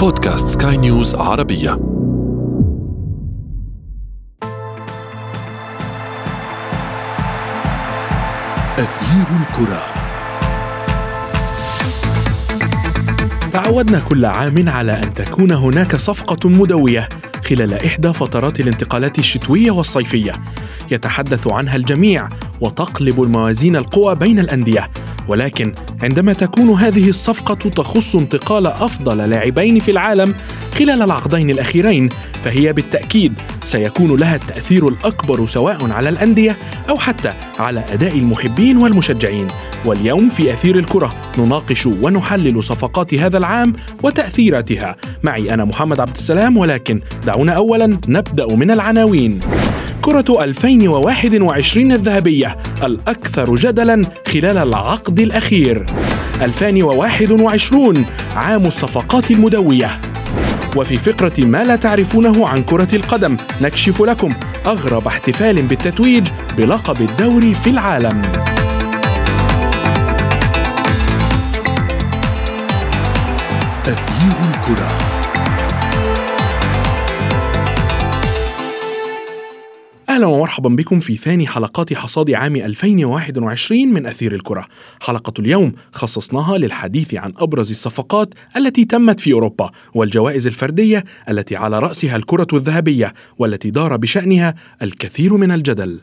بودكاست سكاي نيوز عربية. أثير الكرة. تعودنا كل عام على أن تكون هناك صفقة مدوية خلال إحدى فترات الانتقالات الشتوية والصيفية. يتحدث عنها الجميع وتقلب الموازين القوى بين الأندية. ولكن عندما تكون هذه الصفقة تخص انتقال أفضل لاعبين في العالم خلال العقدين الأخيرين فهي بالتأكيد سيكون لها التأثير الأكبر سواء على الأندية أو حتى على أداء المحبين والمشجعين. واليوم في أثير الكرة نناقش ونحلل صفقات هذا العام وتأثيراتها. معي أنا محمد عبد السلام ولكن دعونا أولا نبدأ من العناوين. كرة 2021 الذهبية الأكثر جدلا خلال العقد الأخير. 2021 عام الصفقات المدوية. وفي فقرة ما لا تعرفونه عن كرة القدم نكشف لكم أغرب احتفال بالتتويج بلقب الدوري في العالم. أثير الكرة. أهلا ومرحبا بكم في ثاني حلقات حصاد عام 2021 من أثير الكرة. حلقة اليوم خصصناها للحديث عن أبرز الصفقات التي تمت في أوروبا والجوائز الفردية التي على رأسها الكرة الذهبية والتي دار بشأنها الكثير من الجدل.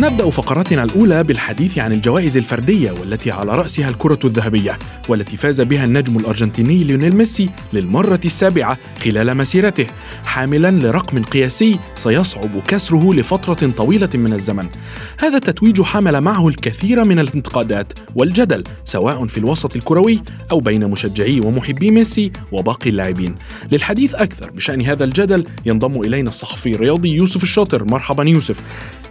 نبدأ فقرتنا الأولى بالحديث عن الجوائز الفردية والتي على رأسها الكرة الذهبية والتي فاز بها النجم الأرجنتيني ليونيل ميسي للمرة السابعة خلال مسيرته. حاملا لرقم قياسي سيصعب كسره لفترة طويلة من الزمن. هذا التتويج حمل معه الكثير من الانتقادات والجدل سواء في الوسط الكروي أو بين مشجعي ومحبي ميسي وباقي اللاعبين. للحديث أكثر بشأن هذا الجدل ينضم إلينا الصحفي الرياضي يوسف الشاطر. مرحبا يوسف.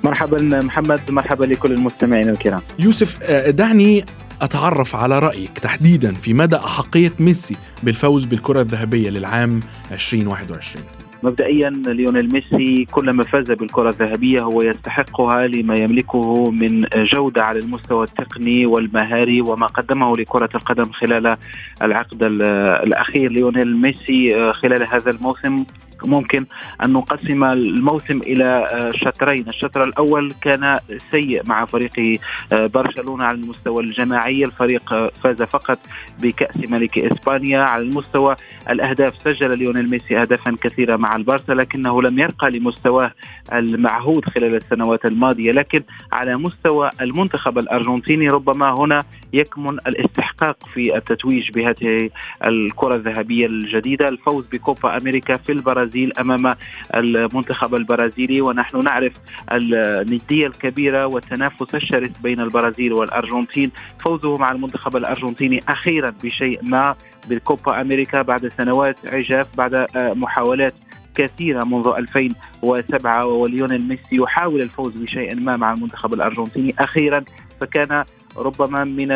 مرحبا محمد مرحبا لكل المستمعين الكرام. يوسف آه، دعني أتعرف على رأيك تحديدا في مدى أحقية ميسي بالفوز بالكرة الذهبية للعام 2021 مبدئيا ليونيل ميسي كلما فاز بالكرة الذهبية هو يستحقها لما يملكه من جودة على المستوى التقني والمهاري وما قدمه لكرة القدم خلال العقد الأخير. ليونيل ميسي آه، خلال هذا الموسم ممكن أن نقسم الموسم إلى شطرين الشطر الأول كان سيء مع فريق آه، برشلونة على المستوى الجماعي. الفريق آه، فاز فقط بكأس ملك إسبانيا. على المستوى الأهداف سجل ليونيل ميسي أهدافا كثيرة مع البارسا لكنه لم يرقى لمستواه المعهود خلال السنوات الماضية. لكن على مستوى المنتخب الأرجنتيني ربما هنا يكمن الاستحقاق في التتويج بهذه الكرة الذهبية الجديدة. الفوز بكوبا أمريكا في البرازيل أمام المنتخب البرازيلي ونحن نعرف الندية الكبيرة والتنافس الشرس بين البرازيل والأرجنتين. فوزه مع المنتخب الأرجنتيني أخيرا بشيء ما بالكوبا أمريكا بعد سنوات عجاف بعد محاولات كثيرة منذ 2007 وليونيل ميسي يحاول الفوز بشيء ما مع المنتخب الأرجنتيني أخيرا فكان ربما من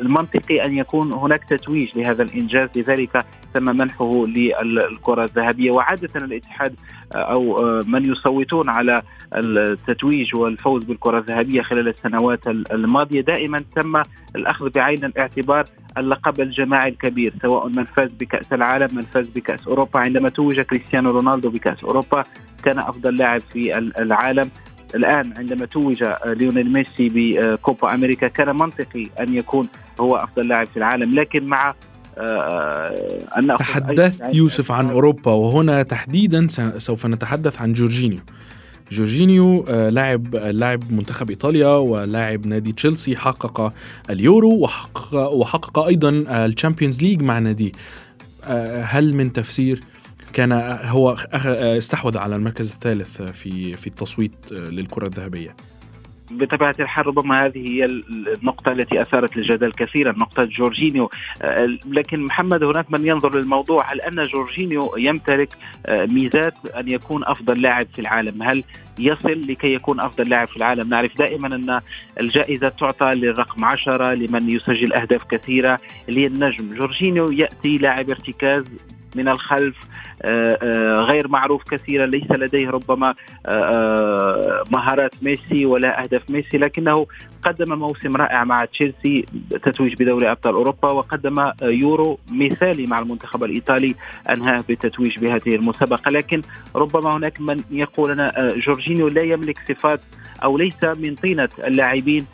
المنطقي أن يكون هناك تتويج لهذا الإنجاز لذلك تم منحه للكرة الذهبية. وعادة الاتحاد أو من يصوتون على التتويج والفوز بالكرة الذهبية خلال السنوات الماضية دائما تم الأخذ بعين الاعتبار اللقب الجماعي الكبير سواء من فاز بكأس العالم من فاز بكأس أوروبا. عندما توج كريستيانو رونالدو بكأس أوروبا كان أفضل لاعب في العالم. الآن عندما توج ليونيل ميسي بكوبا أمريكا كان منطقي أن يكون هو أفضل لاعب في العالم لكن مع آه، أن تحدثت يوسف عن أوروبا وهنا تحديدا سوف نتحدث عن جورجينيو. جورجينيو آه، لاعب لاعب منتخب إيطاليا ولاعب نادي تشيلسي حقق اليورو وحقق, وحقق أيضا ال Champions League مع ناديه. آه، هل من تفسير كان هو استحوذ على المركز الثالث في في التصويت للكرة الذهبية. بطبيعة الحال ربما هذه هي النقطة التي أثارت الجدل كثيرا نقطة جورجينيو. لكن محمد هناك من ينظر للموضوع هل أن جورجينيو يمتلك ميزات أن يكون أفضل لاعب في العالم؟ هل يصل لكي يكون أفضل لاعب في العالم؟ نعرف دائما أن الجائزة تعطى للرقم عشرة لمن يسجل أهداف كثيرة للنجم. جورجينيو يأتي لاعب ارتكاز من الخلف آه، آه، غير معروف كثيرا ليس لديه ربما آه، مهارات ميسي ولا أهداف ميسي لكنه قدم موسم رائع مع تشيلسي تتويج بدوري أبطال أوروبا وقدم يورو مثالي مع المنتخب الإيطالي أنهاه بالتتويج بهذه المسابقة. لكن ربما هناك من يقول ان جورجينيو لا يملك صفات أو ليس من طينة اللاعبين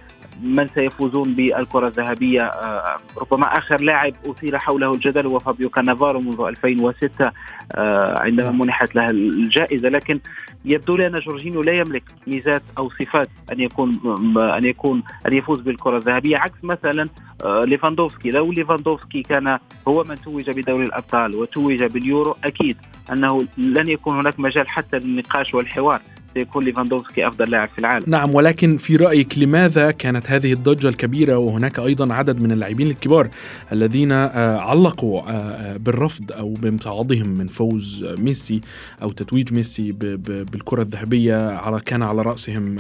من سيفوزون بالكرة الذهبية. آه، ربما آخر لاعب أثير حوله الجدل هو فابيو كانافارو منذ 2006 آه، عندما نعم. منحت له الجائزة. لكن يبدو لي أن جورجينيو لا يملك ميزات أو صفات أن يكون أن يكون أن يفوز بالكرة الذهبية. عكس مثلا آه، ليفاندوفسكي. لو ليفاندوفسكي كان هو من توج بدوري الأبطال وتوج باليورو أكيد أنه لن يكون هناك مجال حتى للنقاش والحوار. سيكون ليفاندوفسكي أفضل لاعب في العالم. نعم ولكن في رأيك لماذا كانت هذه الضجة الكبيرة وهناك أيضا عدد من اللاعبين الكبار الذين آه، علقوا آه، آه، بالرفض أو بامتعاضهم من فوز ميسي أو تتويج ميسي بالكرة الذهبية على كان على رأسهم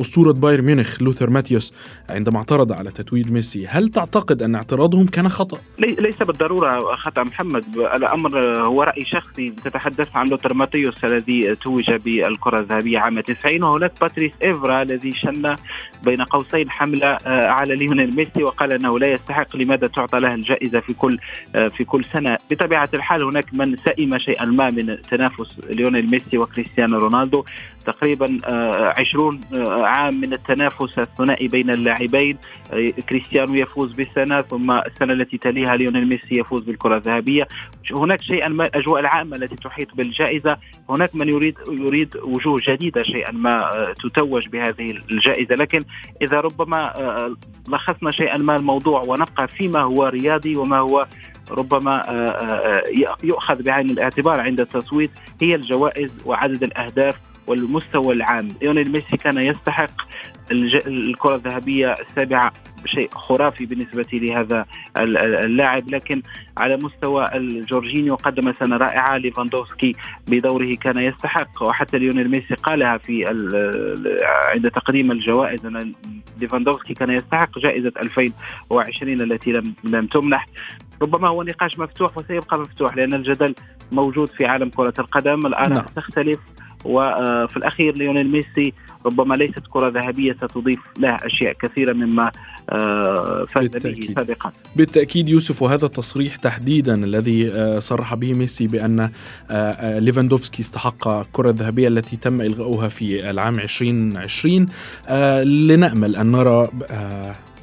أسطورة بايرن ميونخ لوثر ماتيوس عندما اعترض على تتويج ميسي. هل تعتقد أن اعتراضهم كان خطأ؟ ليس بالضرورة خطأ محمد. الأمر هو رأي شخصي تتحدث عن لوثر ماتيوس الذي توج بالكرة الكرة الذهبية عام 90 وهناك باتريس إيفرا الذي شن بين قوسين حملة آه، على ليونيل ميسي وقال أنه لا يستحق لماذا تعطى له الجائزة في كل آه، في كل سنة؟ بطبيعة الحال هناك من سئم شيئا ما من تنافس ليونيل ميسي وكريستيانو رونالدو. تقريبا 20 آه، عام من التنافس الثنائي بين اللاعبين. كريستيانو يفوز بالسنة ثم السنة التي تليها ليونيل ميسي يفوز بالكرة الذهبية. هناك شيئا ما الأجواء العامة التي تحيط بالجائزة. هناك من يريد يريد وجوه جديدة شيئا ما آه، تتوج بهذه الجائزة. لكن إذا ربما آه، لخصنا شيئا ما الموضوع ونبقى فيما هو رياضي وما هو ربما آه، يؤخذ بعين الاعتبار عند التصويت هي الجوائز وعدد الأهداف والمستوى العام. ليونيل ميسي كان يستحق الكرة الذهبية السابعة شيء خرافي بالنسبة لهذا اللاعب. لكن على مستوى الجورجينيو قدم سنة رائعة. ليفاندوفسكي بدوره كان يستحق. وحتى ليونيل ميسي قالها في عند تقديم الجوائز. أن ليفاندوفسكي كان يستحق جائزة 2020 التي لم لم تمنح. ربما هو نقاش مفتوح وسيبقى مفتوح لأن الجدل موجود في عالم كرة القدم. الآن نعم. تختلف وفي الأخير ليونيل ميسي ربما ليست كرة ذهبية ستضيف له أشياء كثيرة مما آه، فاز به سابقا. بالتأكيد يوسف وهذا التصريح تحديدا الذي آه، صرح به ميسي بأن آه، ليفاندوفسكي استحق الكره الذهبيه التي تم إلغاؤها في العام 2020 لنأمل أن نرى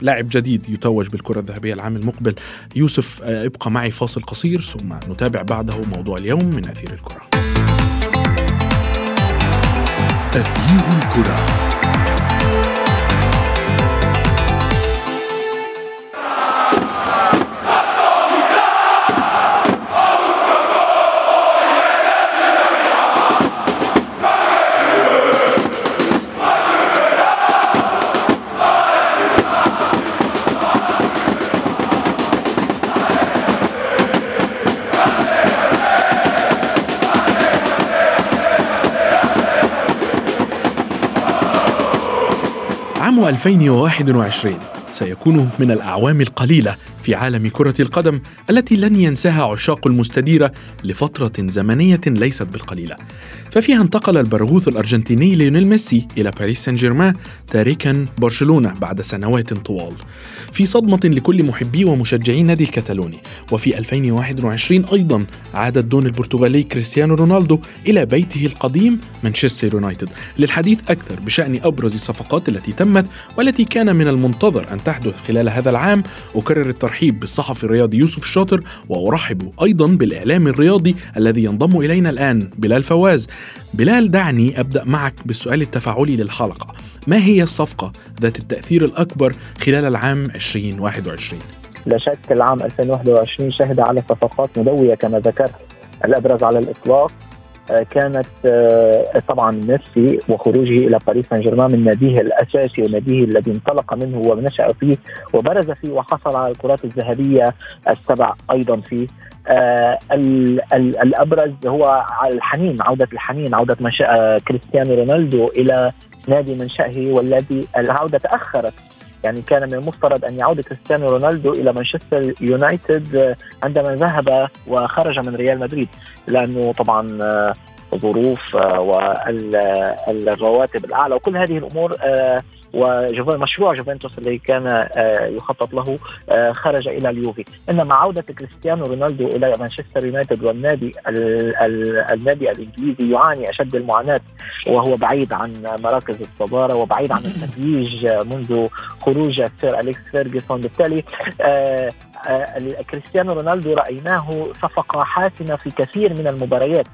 لاعب جديد يتوج بالكرة الذهبية العام المقبل. يوسف ابقى معي فاصل قصير ثم نتابع بعده موضوع اليوم من أثير الكرة. تغيير الكرة. 2021 سيكون من الأعوام القليلة في عالم كرة القدم التي لن ينساها عشاق المستديرة لفترة زمنية ليست بالقليلة. ففيها انتقل البرغوث الأرجنتيني ليونيل ميسي إلى باريس سان جيرمان تاركا برشلونة بعد سنوات طوال. في صدمة لكل محبي ومشجعي نادي الكتالوني وفي 2021 أيضا عاد الدون البرتغالي كريستيانو رونالدو إلى بيته القديم مانشستر يونايتد. للحديث أكثر بشأن أبرز الصفقات التي تمت والتي كان من المنتظر أن تحدث خلال هذا العام أكرر الترحيب بالصحفي الرياضي يوسف الشاطر وأرحب أيضا بالإعلام الرياضي الذي ينضم إلينا الآن بلال فواز. بلال دعني أبدأ معك بالسؤال التفاعلي للحلقة. ما هي الصفقة ذات التأثير الأكبر خلال العام 2021 لا شك العام 2021 شهد على صفقات مدوية كما ذكرت. الأبرز على الإطلاق كانت طبعا ميسي وخروجه إلى باريس سان جيرمان من ناديه الأساسي وناديه الذي انطلق منه ونشأ فيه وبرز فيه وحصل على الكرات الذهبية السبع أيضا فيه. آه الأبرز هو الحنين عودة الحنين عودة منشا كريستيانو رونالدو إلى نادي منشأه والذي العودة تأخرت يعني كان من المفترض أن يعود كريستيانو رونالدو إلى مانشستر يونايتد عندما ذهب وخرج من ريال مدريد. لأنه طبعا آه، ظروف آه، والرواتب الأعلى وكل هذه الأمور آه، ومشروع جوفنتوس اللي كان آه، يخطط له آه، خرج إلى اليوفي. انما عودة كريستيانو رونالدو إلى مانشستر يونايتد والنادي النادي الإنجليزي يعاني أشد المعاناة وهو بعيد عن مراكز الصدارة وبعيد عن التتويج منذ خروج سير أليكس فيرجسون. بالتالي آه، كريستيانو رونالدو رأيناه صفقة حاسمة في كثير من المباريات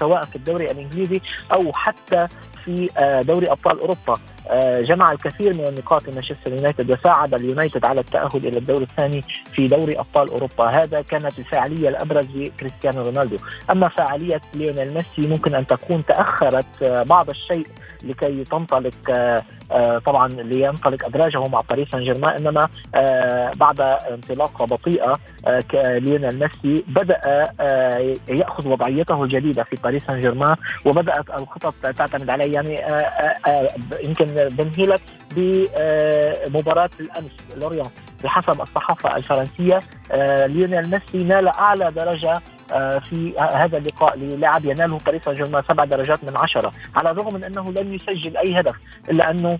سواء في الدوري الإنجليزي أو حتى في دوري أبطال أوروبا. آه، جمع الكثير من النقاط لمانشستر يونايتد وساعد اليونايتد على التأهل إلى الدور الثاني في دوري أبطال أوروبا. هذا كانت الفاعلية الأبرز لكريستيانو رونالدو. أما فاعلية ليونيل ميسي ممكن أن تكون تأخرت آه، بعض الشيء لكي تنطلق آه، طبعا لينطلق أدراجه مع باريس سان جيرمان إنما بعد انطلاقه بطيئة ليونيل ميسي بدأ يأخذ وضعيته الجديدة في باريس سان جيرمان وبدأت الخطط تعتمد عليه. يعني يمكن بنهي لك بمباراه الأمس لوريان بحسب الصحافة الفرنسية آه، ليونيل ميسي نال أعلى درجة آه، في هذا اللقاء للاعب يناله باريس سان جيرمان سبع درجات من عشرة على الرغم من أنه لم يسجل أي هدف إلا انه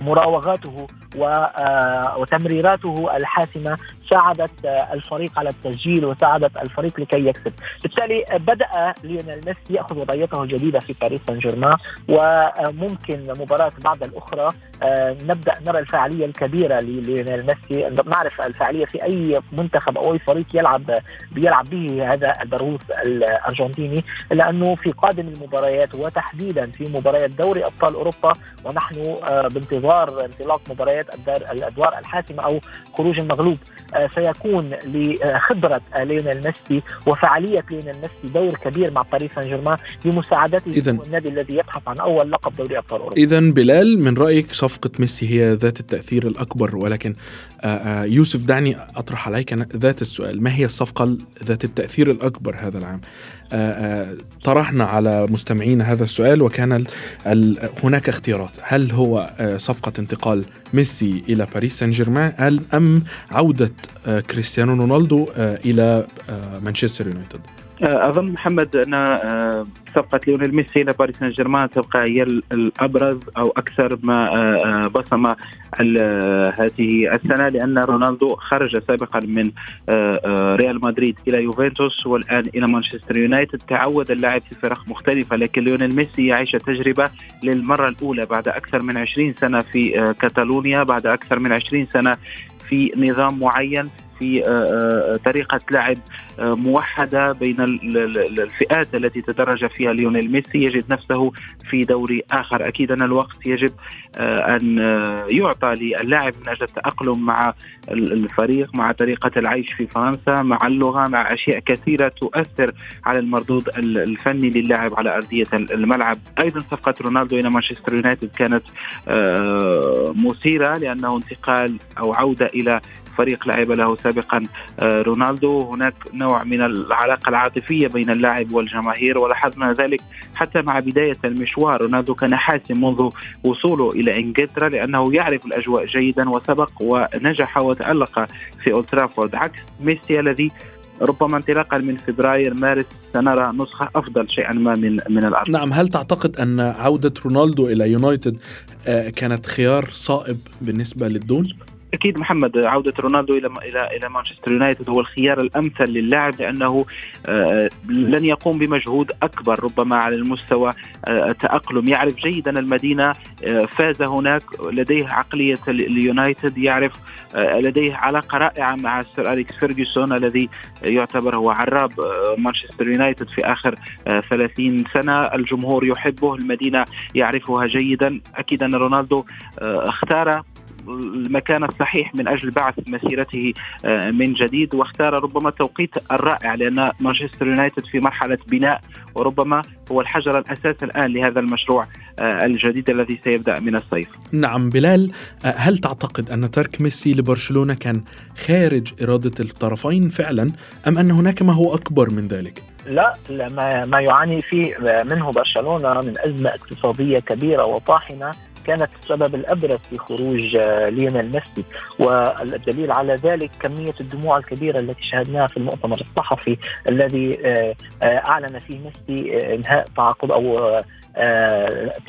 مراوغاته آه، وتمريراته الحاسمة ساعدت الفريق على التسجيل وساعدت الفريق لكي يكسب. بالتالي بدأ ليونيل ميسي يأخذ وضعيته الجديدة في باريس سان جيرمان وممكن مباراة بعد الأخرى آه، نبدأ نرى الفاعلية الكبيرة لليونيل ميسي. نعرف الفاعلية في أي منتخب أو أي فريق يلعب بيلعب به هذا البرغوث الأرجنتيني لأنه في قادم المباريات وتحديدا في مباريات دوري أبطال أوروبا ونحن آه، بانتظار انطلاق مباريات الادوار الحاسمة أو خروج المغلوب آه، سيكون لخبرة ليونيل ميسي وفعالية ليونيل ميسي دور كبير مع باريس سان جيرمان لمساعدته إذن النادي الذي يبحث عن أول لقب دوري أبطال أوروبا. اذا بلال من رأيك صفقة ميسي هي ذات التأثير الأكبر ولكن آه، آه، يوسف دعني أطرح عليك ذات السؤال ما هي الصفقة ذات التأثير الأكبر هذا العام؟ طرحنا على مستمعينا هذا السؤال وكان هناك اختيارات. هل هو صفقة انتقال ميسي إلى باريس سان جيرمان أم عودة آه، كريستيانو رونالدو آه، آه، مانشستر يونايتد؟ أظن محمد أن صفقة ليونيل ميسي إلى باريس سان جيرمان تبقى هي الأبرز أو أكثر ما بصم هذه السنة لأن رونالدو خرج سابقا من ريال مدريد إلى يوفنتوس والآن إلى مانشستر يونايتد. تعود اللاعب في فرق مختلفة لكن ليونيل ميسي يعيش تجربة للمرة الأولى بعد أكثر من 20 سنة في كاتالونيا بعد أكثر من 20 سنة في نظام معين. في آه، آه، طريقة لعب آه، موحدة بين الفئات التي تدرج فيها ليونيل ميسي. يجد نفسه في دوري آخر. أكيد أن الوقت يجب أن يعطى للاعب من أجل التأقلم مع الفريق مع طريقة العيش في فرنسا مع اللغة مع أشياء كثيرة تؤثر على المردود الفني للاعب على أرضية الملعب. أيضا صفقة رونالدو إلى مانشستر يونايتد كانت مثيرة لأنه انتقال أو عودة إلى فريق لعب له سابقا آه، رونالدو. هناك نوع من العلاقة العاطفية بين اللاعب والجماهير ولاحظنا ذلك حتى مع بداية المشوار. رونالدو كان حاسم منذ وصوله إلى إنجلترا لأنه يعرف الأجواء جيدا وسبق ونجح وتألق في أولترافورد عكس ميسي الذي ربما انطلاقا من فبراير مارس سنرى نسخة أفضل شيئا ما من من الأرض. نعم هل تعتقد أن عودة رونالدو إلى يونايتد آه، كانت خيار صائب بالنسبة للدول؟ أكيد محمد عودة رونالدو إلى إلى إلى مانشستر يونايتد هو الخيار الأمثل للاعب لأنه آه، لن يقوم بمجهود أكبر ربما على المستوى آه، التأقلم. يعرف جيدا المدينة آه، فاز هناك لديه عقلية اليونايتد يعرف لديه علاقة رائعة مع سير أليكس فيرجسون الذي يعتبر هو عراب مانشستر يونايتد في آخر 30 سنة. الجمهور يحبه المدينة يعرفها جيدا. أكيد أن رونالدو اختار المكان الصحيح من أجل بعث مسيرته من جديد واختار ربما التوقيت الرائع لأن مانشستر يونايتد في مرحلة بناء وربما هو الحجر الأساس الآن لهذا المشروع الجديد الذي سيبدأ من الصيف. نعم بلال هل تعتقد أن ترك ميسي لبرشلونة كان خارج إرادة الطرفين فعلا أم أن هناك ما هو أكبر من ذلك؟ لا ما ما يعاني فيه منه برشلونة من أزمة اقتصادية كبيرة وطاحنة كانت السبب الأبرز في خروج ليونيل ميسي. والدليل على ذلك كمية الدموع الكبيرة التي شاهدناها في المؤتمر الصحفي الذي أعلن فيه ميسي إنهاء تعاقد أو آه،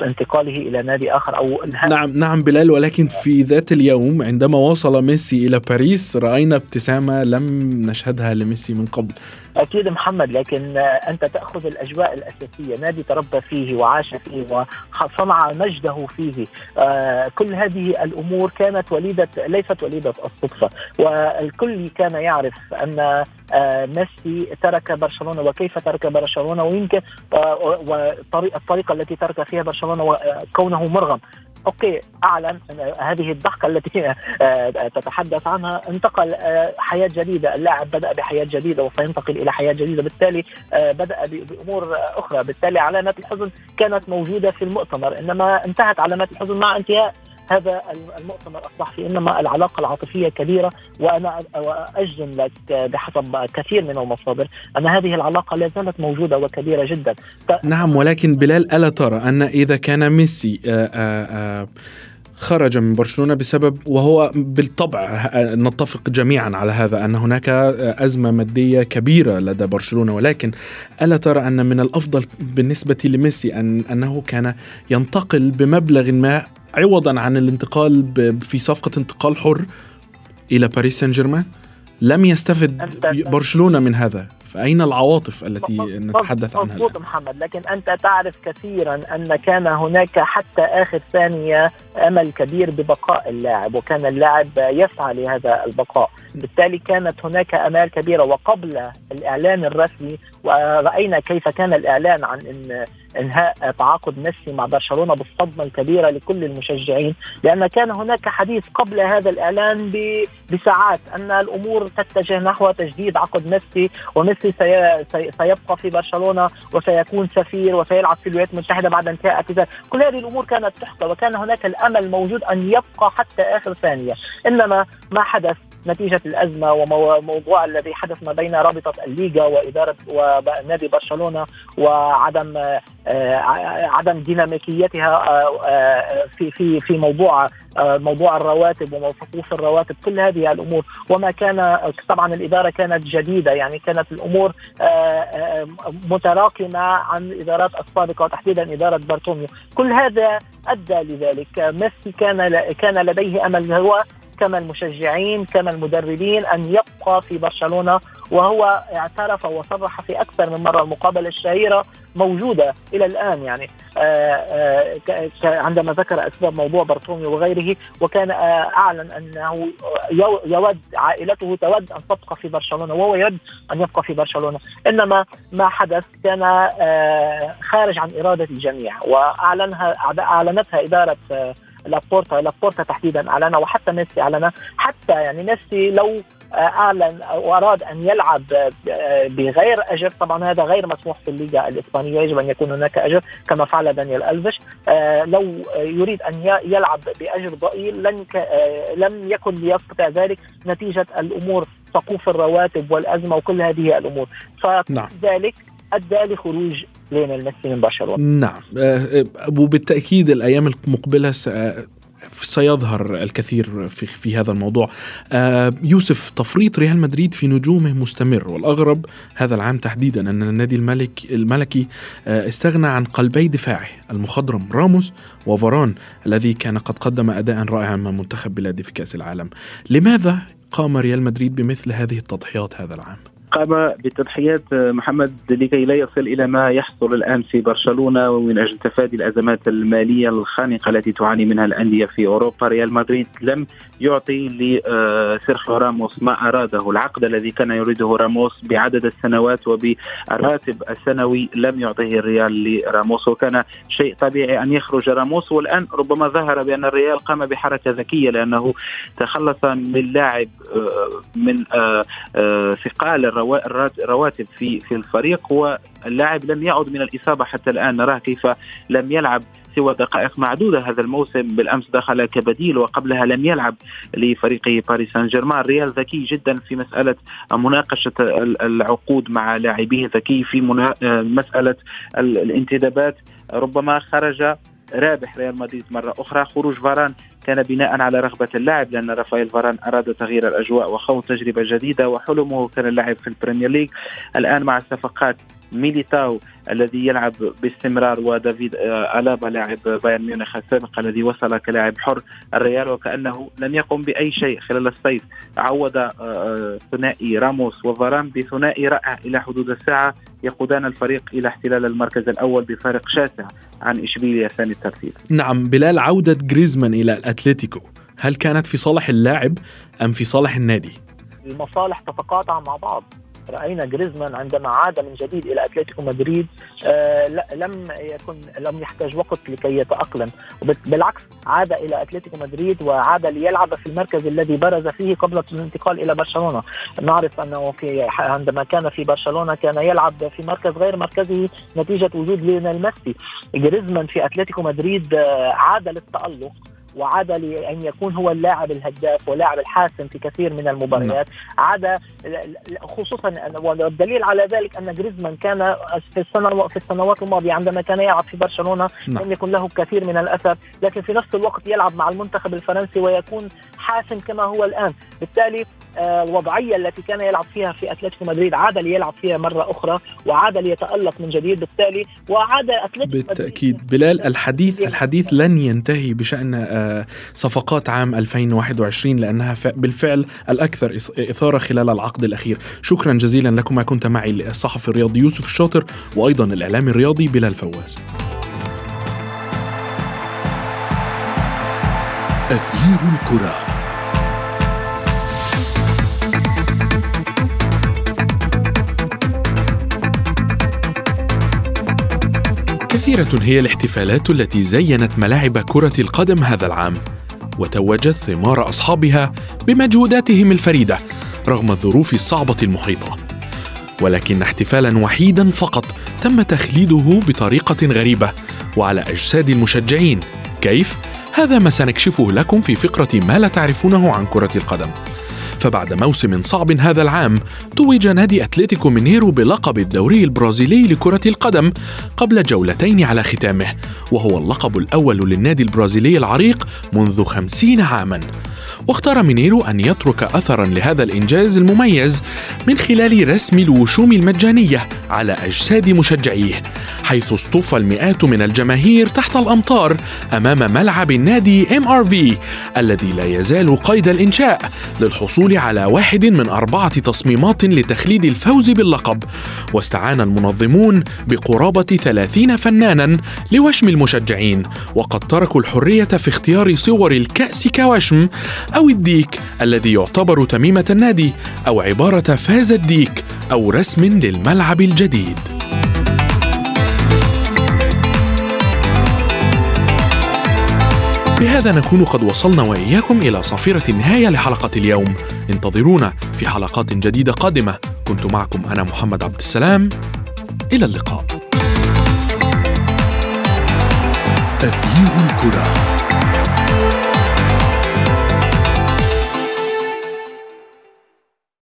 انتقاله إلى نادي آخر أو نعم نعم بلال ولكن في ذات اليوم عندما وصل ميسي إلى باريس رأينا ابتسامة لم نشهدها لميسي من قبل. أكيد محمد لكن أنت تأخذ الأجواء الأساسية نادي تربى فيه وعاش فيه وصنع مجده فيه. آه، كل هذه الأمور كانت وليدة ليست وليدة الصدفة. والكل كان يعرف أن آه، ميسي ترك برشلونة وكيف ترك برشلونة؟ ويمكن والطريقة التي ترك فيها برشلونة كونه مرغم. أوكي اعلن هذه الضحكة التي آه، تتحدث عنها انتقل آه، حياة جديدة. اللاعب بدأ بحياة جديدة وسينتقل إلى حياة جديدة. بالتالي آه، بدأ بأمور أخرى. بالتالي علامات الحزن كانت موجودة في المؤتمر. إنما انتهت علامات الحزن مع انتهاء هذا المؤتمر الصحفي إنما العلاقة العاطفية كبيرة وأنا أجزم لك بحسب كثير من المصادر أن هذه العلاقة لا زالت موجودة وكبيرة جدا. نعم ولكن بلال ألا ترى أن إذا كان ميسي آآ آآ خرج من برشلونة بسبب وهو بالطبع نتفق جميعا على هذا أن هناك أزمة مادية كبيرة لدى برشلونة ولكن ألا ترى أن من الأفضل بالنسبة لميسي ان أنه كان ينتقل بمبلغ ما عوضا عن الانتقال في صفقة انتقال حر إلى باريس سان جيرمان لم يستفد برشلونة من هذا. فأين العواطف التي نتحدث عنها مضبوط محمد لكن أنت تعرف كثيرا أن كان هناك حتى آخر ثانية أمل كبير ببقاء اللاعب وكان اللاعب يسعى لهذا البقاء. بالتالي كانت هناك أمال كبيرة وقبل الإعلان الرسمي ورأينا كيف كان الإعلان عن إن إنهاء تعاقد ميسي مع برشلونة بالصدمة الكبيرة لكل المشجعين لأن كان هناك حديث قبل هذا الإعلان بساعات أن الأمور تتجه نحو تجديد عقد ميسي وميسي سيبقى في برشلونة وسيكون سفير وسيلعب في الولايات المتحدة بعد انتهاء اعتزال. كل هذه الأمور كانت تحكى وكان هناك الأمل موجود أن يبقى حتى آخر ثانية. إنما ما حدث نتيجة الأزمة وموضوع الذي حدث ما بين رابطة الليغا وإدارة ونادي برشلونة وعدم آه، عدم ديناميكيتها آه، آه، في في في موضوع موضوع الرواتب وصفوف الرواتب كل هذه الأمور. وما كان طبعا الإدارة كانت جديدة يعني كانت الأمور متراكمة عن الادارات السابقة وتحديدا إدارة بارتوميو. كل هذا أدى لذلك. ميسي كان كان لديه أمل هو كما المشجعين كما المدربين أن يبقى في برشلونة. وهو اعترف وصرح في أكثر من مرة المقابلة الشهيرة موجودة إلى الآن يعني. آه، آآ عندما ذكر أسباب موضوع برطوميو وغيره وكان آه، أعلن أنه يود عائلته تود أن تبقى في برشلونة وهو يود أن يبقى في برشلونة. إنما ما حدث كان آه، خارج عن إرادة الجميع وأعلنها أعلنتها إدارة لابورتا لابورتا تحديدا اعلن وحتى ميسي اعلن حتى يعني ميسي لو أعلن واراد أن يلعب بغير أجر طبعا هذا غير مسموح في الليغا الإسبانية يجب أن يكون هناك أجر كما فعل دانيال ألفيش. لو يريد أن يلعب بأجر ضئيل لن لم يكن ليستطيع ذلك نتيجة الأمور سقوف الرواتب والأزمة وكل هذه الأمور. فذلك نعم. أدى لخروج ليونيل ميسي من برشلونة. نعم. وبالتأكيد الأيام المقبلة سيظهر الكثير في في هذا الموضوع. آه يوسف تفريط ريال مدريد في نجومه مستمر والأغرب هذا العام تحديدا أن النادي الملك الملكي آه استغنى عن قلبي دفاعه المخضرم راموس وفاران الذي كان قد قدم اداء رائعا مع منتخب بلاده في كأس العالم. لماذا قام ريال مدريد بمثل هذه التضحيات هذا العام؟ قام بالتضحيات محمد لكي لا يصل إلى ما يحصل الآن في برشلونة ومن أجل تفادي الأزمات المالية الخانقة التي تعاني منها الأندية في أوروبا. ريال مدريد لم يعطي لسيرخيو راموس ما أراده. العقد الذي كان يريده راموس بعدد السنوات وبالراتب السنوي لم يعطيه الريال لراموس وكان شيء طبيعي أن يخرج راموس. والآن ربما ظهر بأن الريال قام بحركة ذكية لأنه تخلص من لاعب آه، من آه، آه، ثقال الرواتب في في الفريق واللاعب لم يعد من الإصابة حتى الآن. نراه كيف لم يلعب سوى دقائق معدودة هذا الموسم. بالأمس دخل كبديل وقبلها لم يلعب لفريقه باريس سان جيرمان ريال ذكي جدا في مسألة مناقشة العقود مع لاعبيه ذكي في مسألة الانتدابات. ربما خرج رابح ريال مدريد مرة أخرى خروج فاران كان بناء على رغبة اللاعب لأن رافائيل فاران أراد تغيير الأجواء وخوض تجربة جديدة وحلمه كان اللعب في البريمير ليج. الآن مع الصفقات ميليتاو الذي يلعب باستمرار ودافيد آه، ألابا لاعب بايرن ميونخ السابق الذي وصل كلاعب حر الريال وكأنه لم يقم بأي شيء خلال الصيف. عوض آه، آه، ثنائي راموس وفاران بثنائي رائع إلى حدود الساعة يقودان الفريق إلى احتلال المركز الأول بفارق شاسع عن إشبيليا ثاني الترتيب. نعم بلال عودة جريزمان إلى الأتليتيكو هل كانت في صالح اللاعب أم في صالح النادي؟ المصالح تتقاطع مع بعض. رأينا جريزمان عندما عاد من جديد إلى أتلتيكو مدريد آه لم يكن لم يحتاج وقت لكي يتأقلم. بالعكس عاد إلى أتلتيكو مدريد وعاد ليلعب في المركز الذي برز فيه قبل الانتقال إلى برشلونة. نعرف أنه في عندما كان في برشلونة كان يلعب في مركز غير مركزه نتيجة وجود ليونيل ميسي. جريزمان في أتلتيكو مدريد آه، عاد للتألق. وعاد لأن يكون هو اللاعب الهداف ولاعب الحاسم في كثير من المباريات. عاد خصوصا والدليل على ذلك أن جريزمان كان في السنة في السنوات الماضية عندما كان يلعب في برشلونة نعم. لم يكن له كثير من الأثر لكن في نفس الوقت يلعب مع المنتخب الفرنسي ويكون حاسم كما هو الآن. بالتالي الوضعية التي كان يلعب فيها في أتلتيكو مدريد. عاد ليلعب فيها مرة أخرى وعاد ليتالق من جديد بالتالي. وعاد أتلتيكو بالتأكيد. بلال الحديث الحديث لن ينتهي بشأن آه، صفقات عام 2021 لأنها بالفعل الأكثر إثارة خلال العقد الأخير. شكرا جزيلا لكما كنت معي الصحفي الرياضي يوسف الشاطر وأيضا الإعلامي الرياضي بلال فواز. أثير الكرة. كثيرة هي الاحتفالات التي زينت ملاعب كرة القدم هذا العام وتوجت ثمار أصحابها بمجهوداتهم الفريدة رغم الظروف الصعبة المحيطة. ولكن احتفالا وحيدا فقط تم تخليده بطريقة غريبة وعلى أجساد المشجعين. كيف؟ هذا ما سنكشفه لكم في فقرة ما لا تعرفونه عن كرة القدم. فبعد موسم صعب هذا العام توج نادي أتلتيكو مينيرو بلقب الدوري البرازيلي لكرة القدم قبل جولتين على ختامه وهو اللقب الأول للنادي البرازيلي العريق منذ خمسين عاماً. واختار مينيرو أن يترك أثرا لهذا الإنجاز المميز من خلال رسم الوشوم المجانية على أجساد مشجعيه حيث اصطف المئات من الجماهير تحت الأمطار أمام ملعب النادي MRV الذي لا يزال قيد الإنشاء للحصول على واحد من أربعة تصميمات لتخليد الفوز باللقب. واستعان المنظمون بقرابة ثلاثين فنانا لوشم المشجعين وقد تركوا الحرية في اختيار صور الكأس كوشم أو الديك الذي يعتبر تميمة النادي أو عبارة فاز الديك أو رسم للملعب الجديد. بهذا نكون قد وصلنا وإياكم إلى صافره النهاية لحلقة اليوم. انتظرونا في حلقات جديدة قادمة. كنت معكم أنا محمد عبد السلام. إلى اللقاء. تغيير الكرة.